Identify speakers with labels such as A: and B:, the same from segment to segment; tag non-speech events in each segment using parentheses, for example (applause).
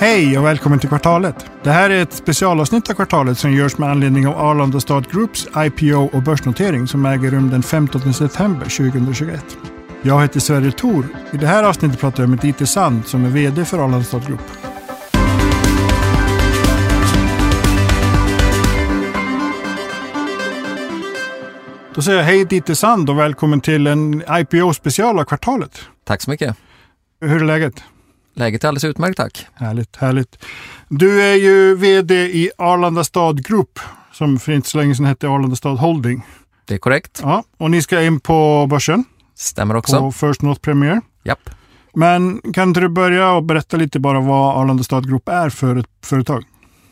A: Hej och välkommen till Kvartalet. Det här är ett specialavsnitt av Kvartalet som görs med anledning av Arlanda Stad Groups IPO och börsnotering som äger rum den 15 september 2021. Jag heter Sverre Thor. I det här avsnittet pratar jag med Dieter Sand som är VD för Arlanda Stad Group. Då säger jag hej Dieter Sand och välkommen till en IPO-special av Kvartalet.
B: Tack så mycket.
A: Hur är läget?
B: Läget är alldeles utmärkt tack.
A: Härligt, härligt. Du är ju VD i Arlanda Stad Group som för inte så länge sedan hette Arlanda Stad Holding.
B: Det är korrekt.
A: Ja, och ni ska in på börsen
B: Stämmer också.
A: på First North Premier.
B: Japp.
A: Men kan inte du börja och berätta lite bara vad Arlanda Stad Group är för ett företag?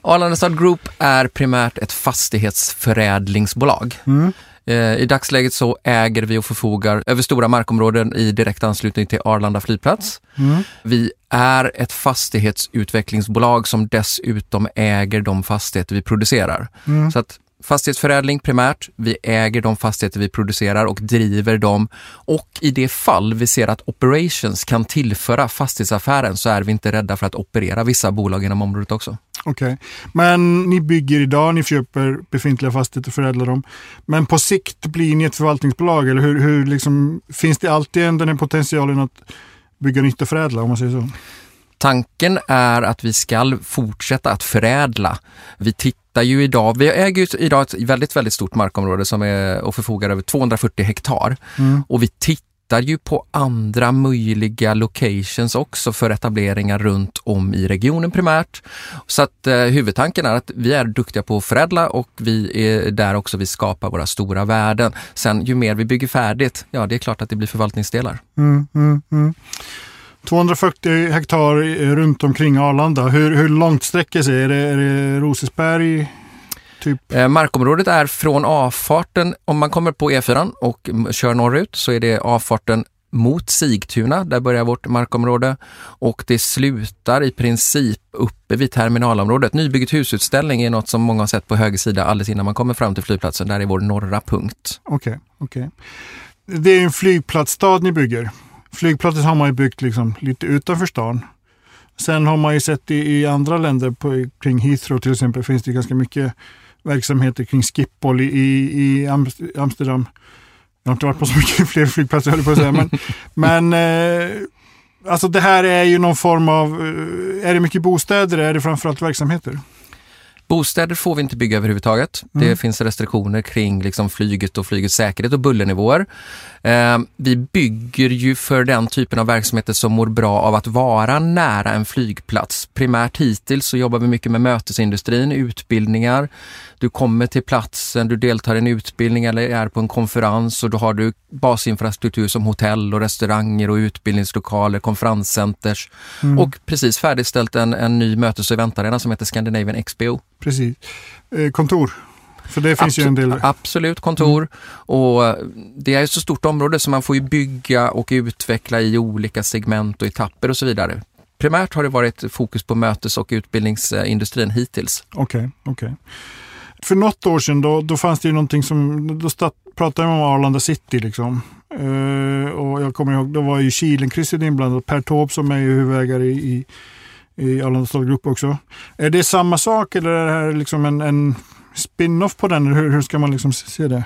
B: Arlandastad Group är primärt ett fastighetsförädlingsbolag.
A: Mm.
B: Eh, I dagsläget så äger vi och förfogar över stora markområden i direkt anslutning till Arlanda flygplats.
A: Mm.
B: Vi är ett fastighetsutvecklingsbolag som dessutom äger de fastigheter vi producerar.
A: Mm.
B: Så att fastighetsförädling primärt, vi äger de fastigheter vi producerar och driver dem. Och i det fall vi ser att operations kan tillföra fastighetsaffären så är vi inte rädda för att operera vissa bolag inom området också.
A: Okej, men ni bygger idag, ni köper befintliga fastigheter och förädlar dem. Men på sikt blir ni ett förvaltningsbolag eller hur, hur liksom, finns det alltid en, den här potentialen att bygga nytt och förädla om man säger så?
B: Tanken är att vi ska fortsätta att förädla. Vi tittar ju idag, vi äger ju idag ett väldigt, väldigt stort markområde som är och förfogar över 240 hektar
A: Mm.
B: och vi tittar ju på andra möjliga locations också för etableringar runt om i regionen primärt. Så att eh, huvudtanken är att vi är duktiga på att förädla och vi är där också vi skapar våra stora värden. Sen ju mer vi bygger färdigt, ja det är klart att det blir förvaltningsdelar.
A: Mm, mm, mm. 240 hektar runt omkring Arlanda. Hur, hur långt sträcker sig? Är det, är det Rosesberg? Typ?
B: Eh, markområdet är från avfarten, om man kommer på E4 och kör norrut så är det avfarten mot Sigtuna, där börjar vårt markområde och det slutar i princip uppe vid terminalområdet. Nybygget husutställning är något som många har sett på höger sida alldeles innan man kommer fram till flygplatsen. Där är vår norra punkt.
A: Okej, okej. Det är en flygplatsstad ni bygger. Flygplatser har man ju byggt liksom lite utanför stan. Sen har man ju sett i, i andra länder, på, kring Heathrow till exempel, finns det ganska mycket verksamheter kring Schiphol i, i, i Amst- Amsterdam. Jag har inte varit på så mycket (laughs) fler flygplatser höll på att säga. Men, (laughs) men eh, alltså det här är ju någon form av, eh, är det mycket bostäder? Är det framförallt verksamheter?
B: Bostäder får vi inte bygga överhuvudtaget.
A: Mm.
B: Det finns restriktioner kring liksom flyget och flygets säkerhet och bullernivåer. Eh, vi bygger ju för den typen av verksamheter som mår bra av att vara nära en flygplats. Primärt hittills så jobbar vi mycket med mötesindustrin, utbildningar. Du kommer till platsen, du deltar i en utbildning eller är på en konferens och då har du basinfrastruktur som hotell och restauranger och utbildningslokaler, konferenscenters
A: Mm.
B: och precis färdigställt en, en ny mötes och eventarena som heter Scandinavian XPO.
A: Precis. Eh, kontor. För det finns ju en del.
B: Absolut kontor och eh, det är ett så stort område så man får ju bygga och utveckla i olika segment och etapper och så vidare. Primärt har det varit fokus på mötes och utbildningsindustrin hittills.
A: Okej, okej. För något år sedan då, då fanns det ju någonting som, då pratade man om Arlanda City liksom. Eh, och jag kommer ihåg, då var ju Kilenkrysset inblandat. Per Taube som är ju huvudägare i, i, i Arlanda Stad Group också. Är det samma sak eller är det här liksom en, en spin-off på den? Hur, hur ska man liksom se det?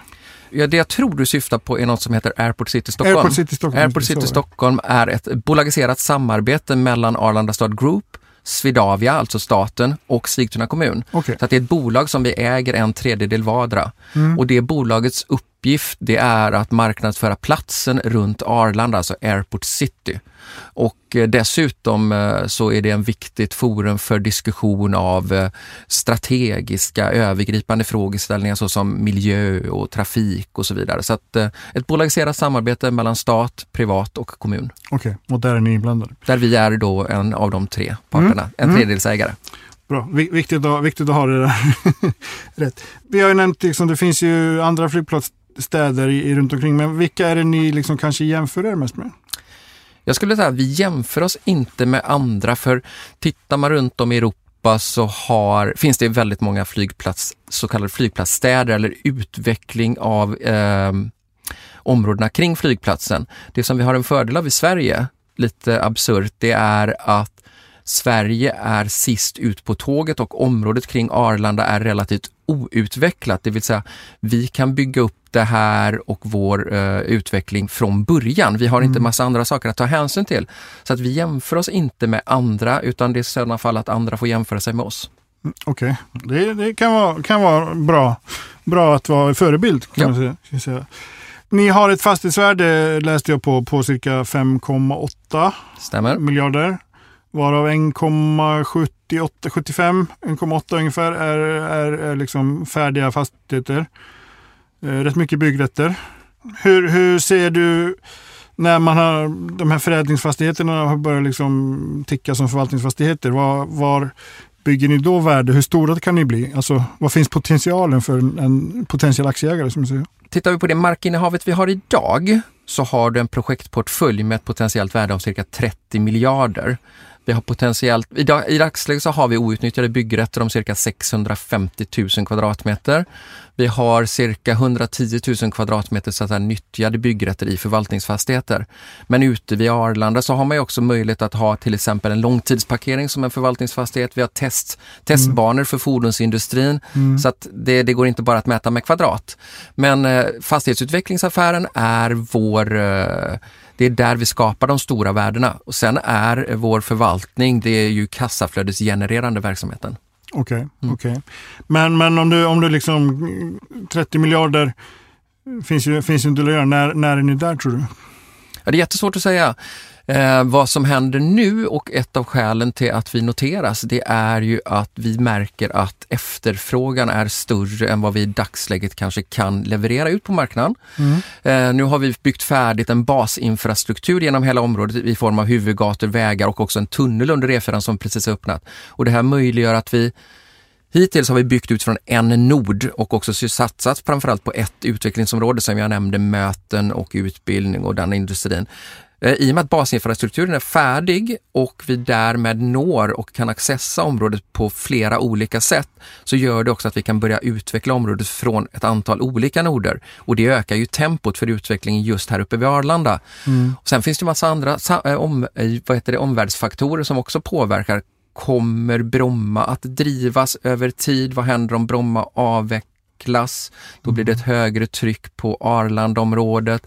B: Ja, det jag tror du syftar på är något som heter Airport City Stockholm.
A: Airport City Stockholm.
B: Airport City. Stockholm är ett bolagiserat samarbete mellan Arlanda Stad Group, Swedavia, alltså staten, och Sigtuna kommun.
A: Okej.
B: Så att det är ett bolag som vi äger en tredjedel vardera.
A: Mm.
B: Och det bolagets uppgift det är att marknadsföra platsen runt Arlanda, alltså Airport City. Och eh, dessutom eh, så är det en viktigt forum för diskussion av eh, strategiska övergripande frågeställningar såsom miljö och trafik och så vidare. Så att ett bolagiserat samarbete mellan stat, privat och kommun.
A: Okej, och där är ni inblandade.
B: Där vi är då en av de tre parterna, en
A: Mm.
B: tredjedelsägare.
A: Bra, Vi- viktigt att, viktigt att ha det där (laughs) rätt. Vi har ju nämnt, liksom, det finns ju andra flygplatsstäder i, i runt omkring, men vilka är det ni liksom kanske jämför er mest med?
B: Jag skulle säga att vi jämför oss inte med andra för tittar man runt om i Europa så har, finns det väldigt många flygplats, så kallade flygplatsstäder eller utveckling av eh, områdena kring flygplatsen. Det som vi har en fördel av i Sverige, lite absurt, det är att Sverige är sist ut på tåget och området kring Arlanda är relativt outvecklat, det vill säga vi kan bygga upp det här och vår uh, utveckling från början. Vi har inte
A: Mm.
B: massa andra saker att ta hänsyn till. Så att vi jämför oss inte med andra utan det är i sådana fall att andra får jämföra sig med oss.
A: Okej, det, det kan vara, kan vara bra, bra att vara förebild. Kan
B: Ja.
A: säga. Ni har ett fastighetsvärde, läste jag på, på cirka 5,8
B: Stämmer?
A: miljarder. Varav 1,78 1,8 ungefär är, är, är liksom färdiga fastigheter. Eh, rätt mycket byggrätter. Hur, hur ser du när man har de här förädlingsfastigheterna har börjat liksom ticka som förvaltningsfastigheter? Var, var bygger ni då värde? Hur stora kan ni bli? Alltså, vad finns potentialen för en, en potentiell aktieägare? Som säger?
B: Tittar vi på det markinnehavet vi har idag så har du en projektportfölj med ett potentiellt värde om cirka 30 miljarder. Vi har potentiellt, i, dag, I dagsläget så har vi outnyttjade byggrätter om cirka 650 000 kvadratmeter. Vi har cirka 110 000 kvadratmeter så att nyttjade byggrätter i förvaltningsfastigheter. Men ute vid Arlanda så har man ju också möjlighet att ha till exempel en långtidsparkering som en förvaltningsfastighet. Vi har test, testbanor för fordonsindustrin så att det, det går inte bara att mäta med kvadrat. Men eh, fastighetsutvecklingsaffären är vår eh, det är där vi skapar de stora värdena. Och sen är vår förvaltning, det är ju kassaflödesgenererande verksamheten.
A: Okej, okej. Men, men om du, om du liksom mm, 30 miljarder finns ju, finns ju inte att göra. När, när är ni där tror du?
B: Ja, det är jättesvårt att säga. Eh, vad som händer nu och ett av skälen till att vi noteras, det är ju att vi märker att efterfrågan är större än vad vi i dagsläget kanske kan leverera ut på marknaden. Eh, nu har vi byggt färdigt en basinfrastruktur genom hela området i form av huvudgator, vägar och också en tunnel under E4 som precis har öppnat. Och det här möjliggör att vi Hittills har vi byggt utifrån en nod och också satsat framförallt på ett utvecklingsområde som jag nämnde, möten och utbildning och den industrin. Eh, I och med att basinfrastrukturen är färdig och vi därmed når och kan accessa området på flera olika sätt så gör det också att vi kan börja utveckla området från ett antal olika noder. Och det ökar ju tempot för utvecklingen just här uppe vid Arlanda. Och sen finns det massa andra eh, om, eh, vad heter det, omvärldsfaktorer som också påverkar Kommer Bromma att drivas över tid? Vad händer om Bromma avvecklas? Då blir det ett högre tryck på Arlandaområdet.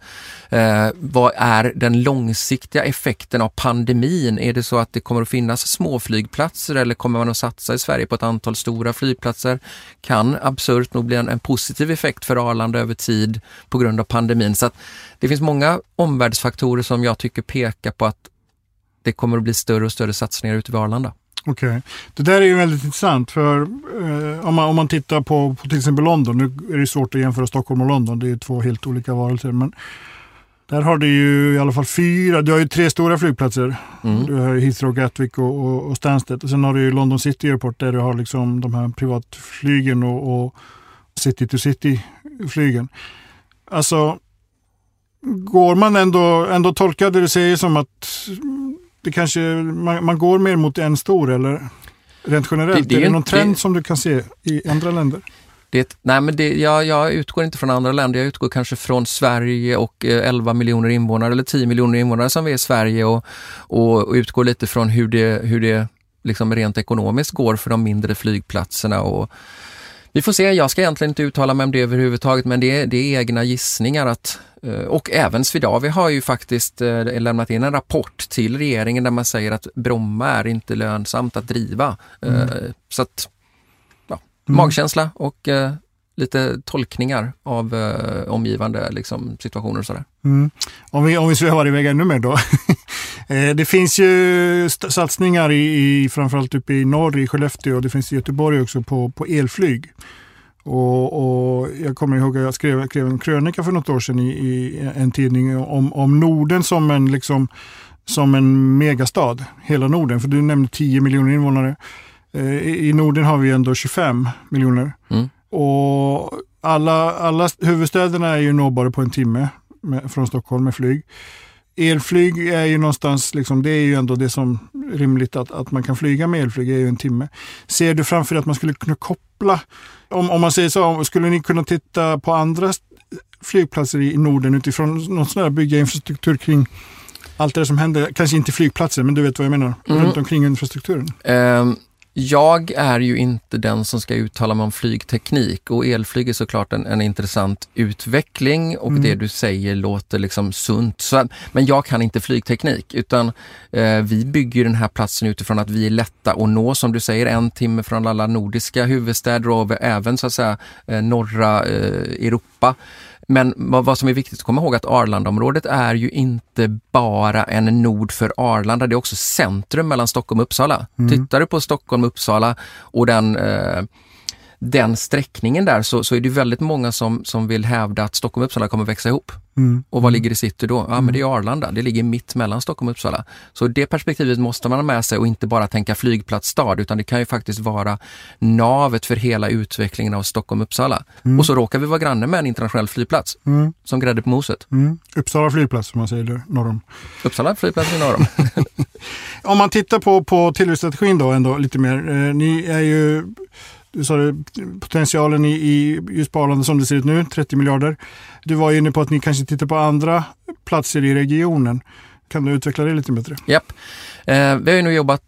B: Eh, vad är den långsiktiga effekten av pandemin? Är det så att det kommer att finnas små flygplatser eller kommer man att satsa i Sverige på ett antal stora flygplatser? Kan absurt nog bli en, en positiv effekt för Arlanda över tid på grund av pandemin. Så det finns många omvärldsfaktorer som jag tycker pekar på att det kommer att bli större och större satsningar ute vid Arlanda.
A: Okej. Det där är ju väldigt intressant för eh, om, man, om man tittar på, på till exempel London, nu är det svårt att jämföra Stockholm och London, det är ju två helt olika varelser. Men där har du ju i alla fall fyra, du har ju tre stora flygplatser.
B: Mm.
A: Du har Heathrow, Gatwick och, och, och Stansted. Och sen har du ju London City Airport där du har liksom de här privatflygen och, och city-to-city-flygen. Alltså, går man ändå, ändå tolka det du säger som att det kanske, man, man går mer mot en stor eller rent generellt?
B: Det- det är
A: är det någon trend som du kan se i andra länder?
B: Det, nej men det, jag, jag utgår inte från andra länder, jag utgår kanske från Sverige och eh, 11 miljoner invånare eller 10 miljoner invånare som vi är i Sverige och, och, och utgår lite från hur det, hur det liksom rent ekonomiskt går för de mindre flygplatserna. Och, vi får se, jag ska egentligen inte uttala mig om det överhuvudtaget men det är, det är egna gissningar att eh, och även Swedavia har ju faktiskt eh, lämnat in en rapport till regeringen där man säger att Bromma är inte lönsamt att driva. Eh, Så att ja,
A: Mm.
B: magkänsla och lite tolkningar av eh, omgivande liksom, situationer och sådär.
A: Mm. Om vi, om vi svävar iväg ännu mer då. (laughs) Eh, det finns ju satsningar i, framförallt uppe i norr i Skellefteå och det finns i Göteborg också på, på elflyg. Och, och jag kommer ihåg att jag skrev, skrev en krönika för något år sedan i, i en tidning om, om Norden som en, liksom, som en megastad. Hela Norden, för du nämnde 10 miljoner invånare. Eh, I i Norden har vi ändå 25 miljoner.
B: Mm.
A: Och alla, alla huvudstäderna är ju nåbara på en timme med, från Stockholm med flyg. Elflyg är ju någonstans, liksom, det är ju ändå det som rimligt att, att man kan flyga med elflyg, är ju en timme. Ser du framför dig att man skulle kunna koppla, om, om man säger så, skulle ni kunna titta på andra flygplatser i Norden utifrån någon sån här bygga infrastruktur kring allt det som händer, kanske inte flygplatsen, men du vet vad jag menar,
B: Mm.
A: runt omkring infrastrukturen.
B: Ehm, Jag är ju inte den som ska uttala mig om flygteknik och elflyg är såklart en, en intressant utveckling och
A: Mm.
B: det du säger låter liksom sunt. Så, men jag kan inte flygteknik utan eh, vi bygger den här platsen utifrån att vi är lätta att nå, som du säger, en timme från alla nordiska huvudstäder och även så att säga eh, norra eh, Europa. Men vad, som är viktigt att komma ihåg att Arlandaområdet är ju inte bara en nod för Arlanda, det är också centrum mellan Stockholm och Uppsala. Tittar du på Stockholm och Uppsala och den, eh, den sträckningen där så, så är det väldigt många som, som vill hävda att Stockholm och Uppsala kommer växa ihop.
A: Mm.
B: Och var ligger det city då? Ja, men det är Arlanda. Det ligger mitt mellan Stockholm och Uppsala. Så det perspektivet måste man ha med sig och inte bara tänka flygplatsstad, utan det kan ju faktiskt vara navet för hela utvecklingen av Stockholm och Uppsala. Och så råkar vi vara granne med en internationell flygplats,
A: Mm.
B: som grädde på moset.
A: Mm. Uppsala flygplats, som man säger där norr om.
B: Uppsala flygplats i norr om. (laughs)
A: Om man tittar på, på tillväxtstrategin då ändå lite mer. Eh, ni är ju, du sa det, potentialen i, i just på Arlanda som det ser ut nu, 30 miljarder. Du var inne på att ni kanske tittar på andra platser i regionen. Kan du utveckla det lite bättre?
B: Japp. Eh, vi har ju nu jobbat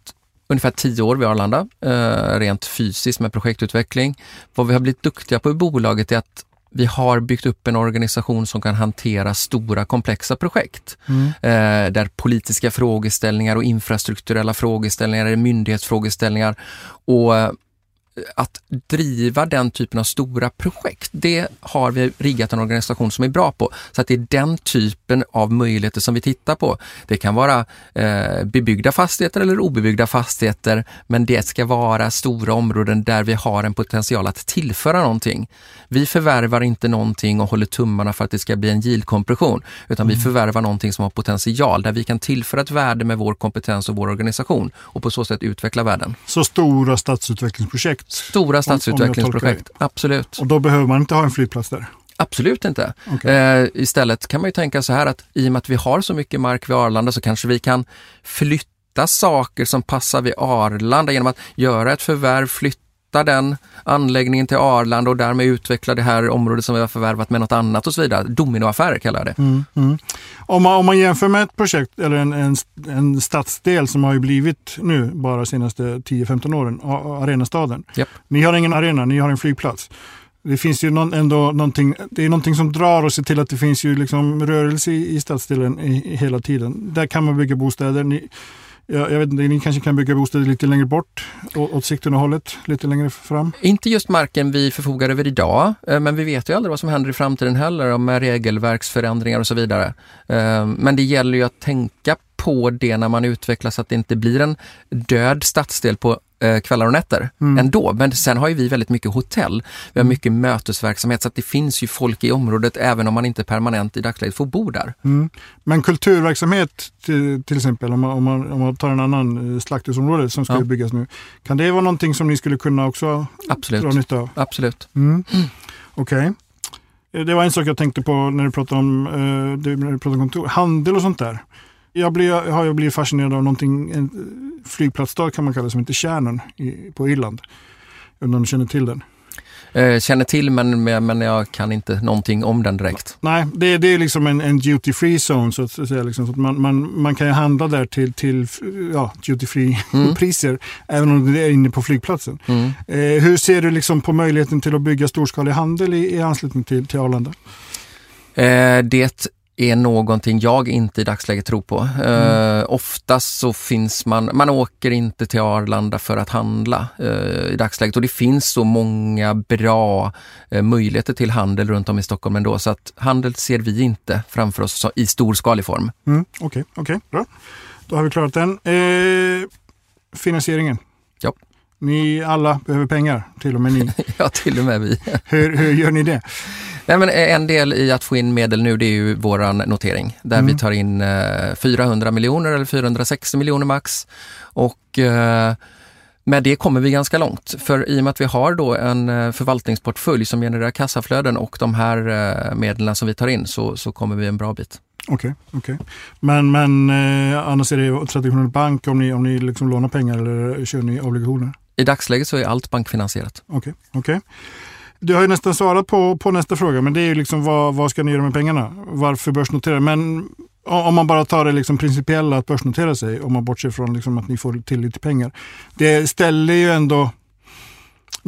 B: ungefär tio år vid Arlanda, eh, rent fysiskt med projektutveckling. Vad vi har blivit duktiga på i bolaget är att vi har byggt upp en organisation som kan hantera stora komplexa projekt. Eh, där politiska frågeställningar och infrastrukturella frågeställningar myndighetsfrågeställningar. Och eh, att driva den typen av stora projekt, det har vi riggat en organisation som är bra på. Så att det är den typen av möjligheter som vi tittar på. Det kan vara eh, bebyggda fastigheter eller obebyggda fastigheter, men det ska vara stora områden där vi har en potential att tillföra någonting. Vi förvärvar inte någonting och håller tummarna för att det ska bli en yieldkompression, utan vi förvärvar någonting som har potential, där vi kan tillföra ett värde med vår kompetens och vår organisation och på så sätt utveckla värden.
A: Så stora stadsutvecklingsprojekt.
B: Stora stadsutvecklingsprojekt, absolut.
A: Och då behöver man inte ha en flygplats där.
B: Absolut inte.
A: Okej.
B: Eh, istället kan man ju tänka så här att i och med att vi har så mycket mark vid Arlanda så kanske vi kan flytta saker som passar vid Arlanda genom att göra ett förvärv, flytta den anläggningen till Arlanda och därmed utveckla det här området som vi har förvärvat med något annat och så vidare. Dominoaffärer kallar jag det.
A: Mm, mm. Om, man, om man jämför med ett projekt eller en, en, en stadsdel som har ju blivit nu bara de senaste 10-15 åren, Arenastaden.
B: Japp.
A: Ni har ingen arena, ni har en flygplats. Det finns ju någon, ändå någonting, det är någonting som drar och ser till att det finns ju liksom rörelse i, i stadsdelen i, i hela tiden. Där kan man bygga bostäder. Ni, jag, jag vet inte, ni kanske kan bygga bostäder lite längre bort, åt Sigtuna-hållet, lite längre fram.
B: Inte just marken vi förfogar över idag, eh, men vi vet ju aldrig vad som händer i framtiden heller med regelverksförändringar och så vidare. Eh, men det gäller ju att tänka på det när man utvecklar så att det inte blir en död stadsdel på eh, kvällar och nätter ändå. Men sen har ju vi väldigt mycket hotell, vi har mycket mötesverksamhet så att det finns ju folk i området även om man inte permanent i dagsläget får bo där.
A: Mm. Men kulturverksamhet till, till exempel, om man, om, man, om man tar en annan eh, slakthusområde som ska
B: Ja.
A: byggas nu. Kan det vara någonting som ni skulle kunna också
B: Absolut.
A: dra nytta av?
B: Absolut.
A: Mm. Okej. Eh, Det var en sak jag tänkte på när du pratade om, eh, du pratade om kontor. Handel och sånt där. Jag, blir, jag har blivit fascinerad av någonting, en flygplatsstad kan man kalla det, som heter Kärnen i, på Irland. Jag undrar om du känner till den?
B: Eh, Känner till men, men jag kan inte någonting om den direkt.
A: Nej, det, det är liksom en, en duty free zone så att säga. Liksom, så att man, man, man kan ju handla där till, till ja, duty free (laughs)
B: Mm.
A: priser även om det är inne på flygplatsen.
B: Mm.
A: Eh, hur ser du liksom på möjligheten till att bygga storskalig handel i, i anslutning till, till Arlanda?
B: Eh, det är någonting jag inte i dagsläget tror på. Eh, Oftast så finns man, man åker inte till Arlanda för att handla eh, i dagsläget och det finns så många bra eh, möjligheter till handel runt om i Stockholm ändå så att handel ser vi inte framför oss så- i storskalig form.
A: Mm, Okej, okej, bra. Då har vi klarat den. Eh, finansieringen.
B: Ja.
A: Ni alla behöver pengar, till och med ni. (laughs)
B: ja, till och med vi.
A: hur, hur gör ni det?
B: Nej, men en del i att få in medel nu det är ju våran notering där
A: Mm.
B: vi tar in eh, 400 miljoner eller 460 miljoner max. Och eh, med det kommer vi ganska långt. För i och med att vi har då en eh, förvaltningsportfölj som genererar kassaflöden och de här eh, medlen som vi tar in så, så kommer vi en bra bit.
A: Okej, okej. Men, men eh, annars är det traditionell bank om ni, om ni liksom lånar pengar eller kör ni obligationer?
B: I dagsläget så är allt bankfinansierat.
A: Okej, okej. Du har ju nästan svarat på, på nästa fråga, men det är ju liksom vad, vad ska ni göra med pengarna? Varför börsnotera? Men om man bara tar det liksom principiella att börsnotera sig, om man bortser från liksom att ni får till lite pengar. Det ställer ju ändå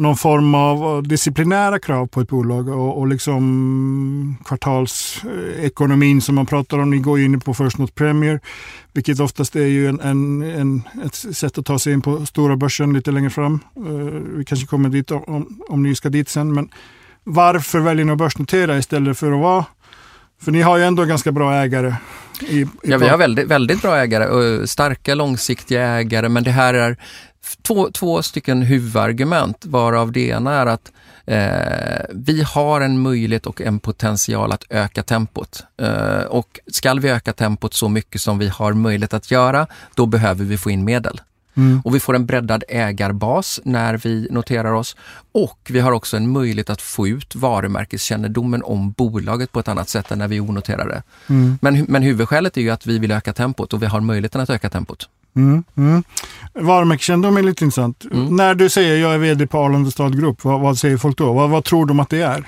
A: någon form av disciplinära krav på ett bolag och, och liksom kvartalsekonomin som man pratar om. Ni går in på First North Premier, vilket oftast är ju en, en, en, ett sätt att ta sig in på stora börsen lite längre fram. Uh, vi kanske kommer dit om, om ni ska dit sen. Men varför väljer ni att börsnotera istället för att vara för ni har ju ändå ganska bra ägare.
B: I, i ja, vi har väldigt, väldigt bra ägare och starka långsiktiga ägare men det här är två, två stycken huvudargument varav det ena är att eh, vi har en möjlighet och en potential att öka tempot. Eh, och ska vi öka tempot så mycket som vi har möjlighet att göra, då behöver vi få in medel. Mm. Och vi får en breddad ägarbas när vi noterar oss och vi har också en möjlighet att få ut varumärkeskännedomen om bolaget på ett annat sätt än när vi onoterade. Mm. Men, men huvudskälet är ju att vi vill öka tempot och vi har möjligheten att öka tempot.
A: Mm, mm. Varumärkeskännedom är lite intressant. Mm. När du säger jag är VD på Arlanda Stad Group, vad, vad säger folk då? Vad, vad tror de att det är?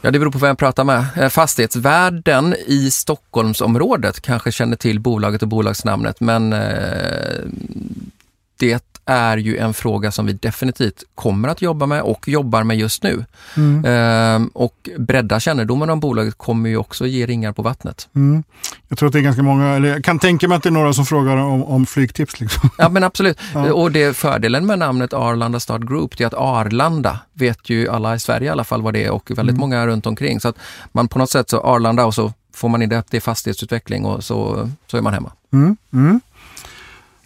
B: Ja, det beror på vem jag pratar med. Eh, fastighetsvärden i Stockholmsområdet kanske känner till bolaget och bolagsnamnet, men eh, det är ju en fråga som vi definitivt kommer att jobba med och jobbar med just nu. Mm. Ehm, och bredda kännedomen om bolaget kommer ju också ge ringar på vattnet.
A: Mm. Jag tror att det är ganska många, eller jag kan tänka mig att det är några som frågar om, om flygtips. Liksom.
B: Ja men absolut. (laughs) Ja. Och det fördelen med namnet Arlanda Start Group är att Arlanda vet ju alla i Sverige i alla fall vad det är och väldigt mm. många runt omkring. Så att man på något sätt så Arlanda och så får man in det, det är fastighetsutveckling och så, så är man hemma. Mm. mm.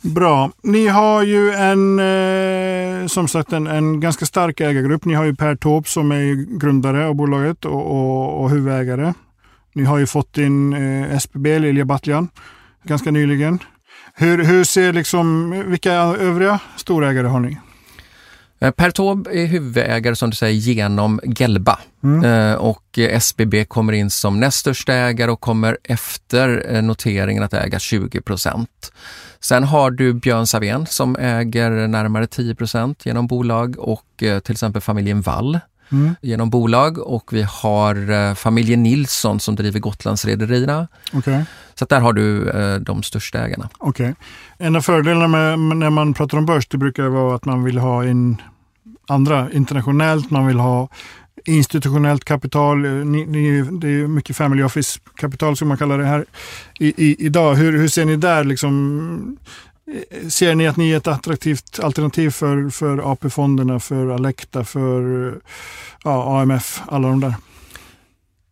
A: Bra. Ni har ju en, eh, som sagt en, en, ganska stark ägargrupp. Ni har ju Per Taube som är grundare av bolaget och, och, och huvudägare. Ni har ju fått in eh, SBB, Lilja Batljan, ganska nyligen. Hur, hur ser liksom, vilka övriga storägare har ni?
B: Eh, per Taube är huvudägare som du säger genom Gelba mm. Eh, och SBB kommer in som näst största ägare och kommer efter eh, noteringen att äga 20 procent. Sen har du Björn Savén som äger närmare 10% genom bolag och eh, till exempel familjen Wall mm. genom bolag och vi har eh, familjen Nilsson som driver Gotlandsrederierna.
A: Okay.
B: Så där har du eh, de största ägarna.
A: Okay. En av fördelarna med, när man pratar om börs det brukar vara att man vill ha in andra internationellt, man vill ha institutionellt kapital. Eh, ni, ni, det är mycket family office-kapital som man kallar det här i, i, idag. Hur, hur ser ni där? Liksom, eh, ser ni att ni är ett attraktivt alternativ för, för AP-fonderna, för Alecta, för eh, ja, AMF, alla de där?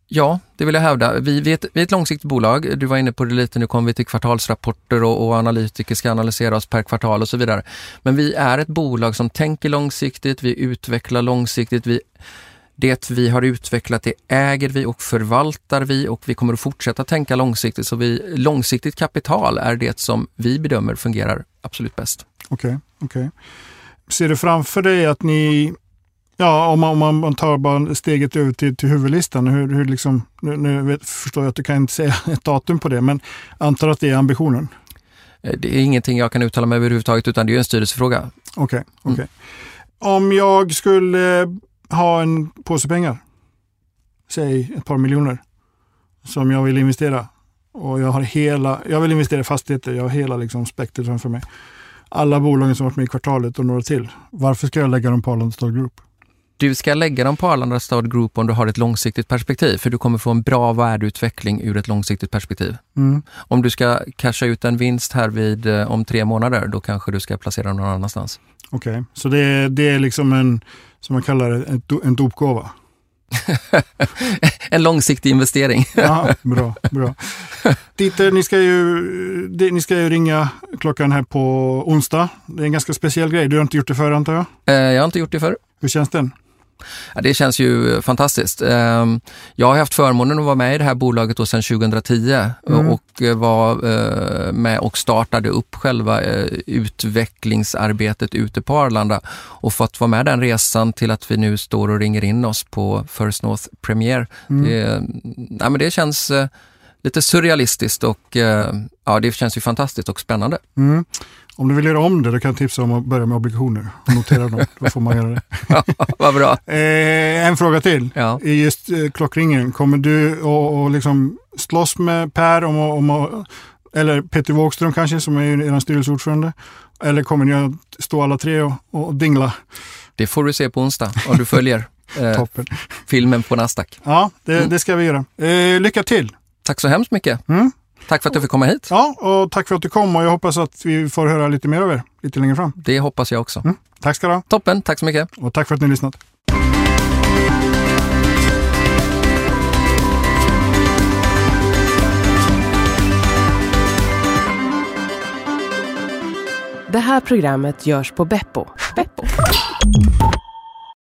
B: Ja, det vill jag hävda. Vi, vi, är ett, vi är ett långsiktigt bolag. Du var inne på det lite, nu kommer vi till kvartalsrapporter och, och analytiker ska analysera oss per kvartal och så vidare. Men vi är ett bolag som tänker långsiktigt, vi utvecklar långsiktigt, vi det vi har utvecklat det äger vi och förvaltar vi och vi kommer att fortsätta tänka långsiktigt. Så vi, långsiktigt kapital är det som vi bedömer fungerar absolut bäst.
A: Okej, okay, okay, Ser du framför dig att ni, ja om man, om man tar bara steget över till, till huvudlistan, hur, hur liksom, nu, nu förstår jag att du kan inte säga (laughs) ett datum på det, men antar att det är ambitionen?
B: Eh, det är ingenting jag kan uttala mig överhuvudtaget utan det är en styrelsefråga.
A: Okej, okay. Okay. Mm. Om jag skulle ha en påse pengar, säg ett par miljoner, som jag vill investera. Och jag har hela, jag vill investera i fastigheter, jag har hela liksom spektret framför mig. Alla bolagen som varit med i kvartalet och några till. Varför ska jag lägga dem på Arlanda Stad Group?
B: Du ska lägga dem på Arlanda Stad Group om du har ett långsiktigt perspektiv, för du kommer få en bra värdeutveckling ur ett långsiktigt perspektiv. Mm. Om du ska casha ut en vinst här vid eh, om tre månader, då kanske du ska placera den någon annanstans.
A: Okej, okay. så det, det är liksom en som man kallar det, en, en dopgåva. (laughs)
B: en långsiktig investering. (laughs)
A: ja, bra, bra. Dieter, ni ska, ju, ni ska ju ringa klockan här på onsdag. Det är en ganska speciell grej. Du har inte gjort det förr antar jag?
B: Eh, jag har inte gjort det förr.
A: Hur känns den?
B: Ja, det känns ju fantastiskt. Ehm, jag har haft förmånen att vara med i det här bolaget sedan 2010 mm. och eh, var eh, med och startade upp själva eh, utvecklingsarbetet ute på Arlanda och fått vara med den resan till att vi nu står och ringer in oss på First North Premier. Mm. Det, ja, men det känns lite surrealistiskt och eh, ja, det känns ju fantastiskt och spännande.
A: Mm. Om du vill göra om det, då kan jag tipsa om att börja med obligationer och notera dem. (laughs) Då får man göra det. (laughs)
B: Vad bra.
A: Eh, en fråga till.
B: Ja.
A: I just eh, klockringen, kommer du att liksom slåss med Per om, om eller Peter Wågström kanske, som är er styrelseordförande? Eller kommer ni att stå alla tre och, och dingla?
B: Det får du se på onsdag om du följer (laughs) eh, filmen på Nasdaq.
A: Ja, det,
B: Mm.
A: det ska vi göra. Eh, lycka till!
B: Tack så hemskt mycket.
A: Mm.
B: Tack för att du fick komma hit.
A: Ja, och tack för att du kom och jag hoppas att vi får höra lite mer av er lite längre fram.
B: Det hoppas jag också.
A: Mm. Tack ska du ha
B: Toppen, tack så mycket.
A: och tack för att ni har lyssnat.
C: Det här programmet görs på Beppo. Beppo.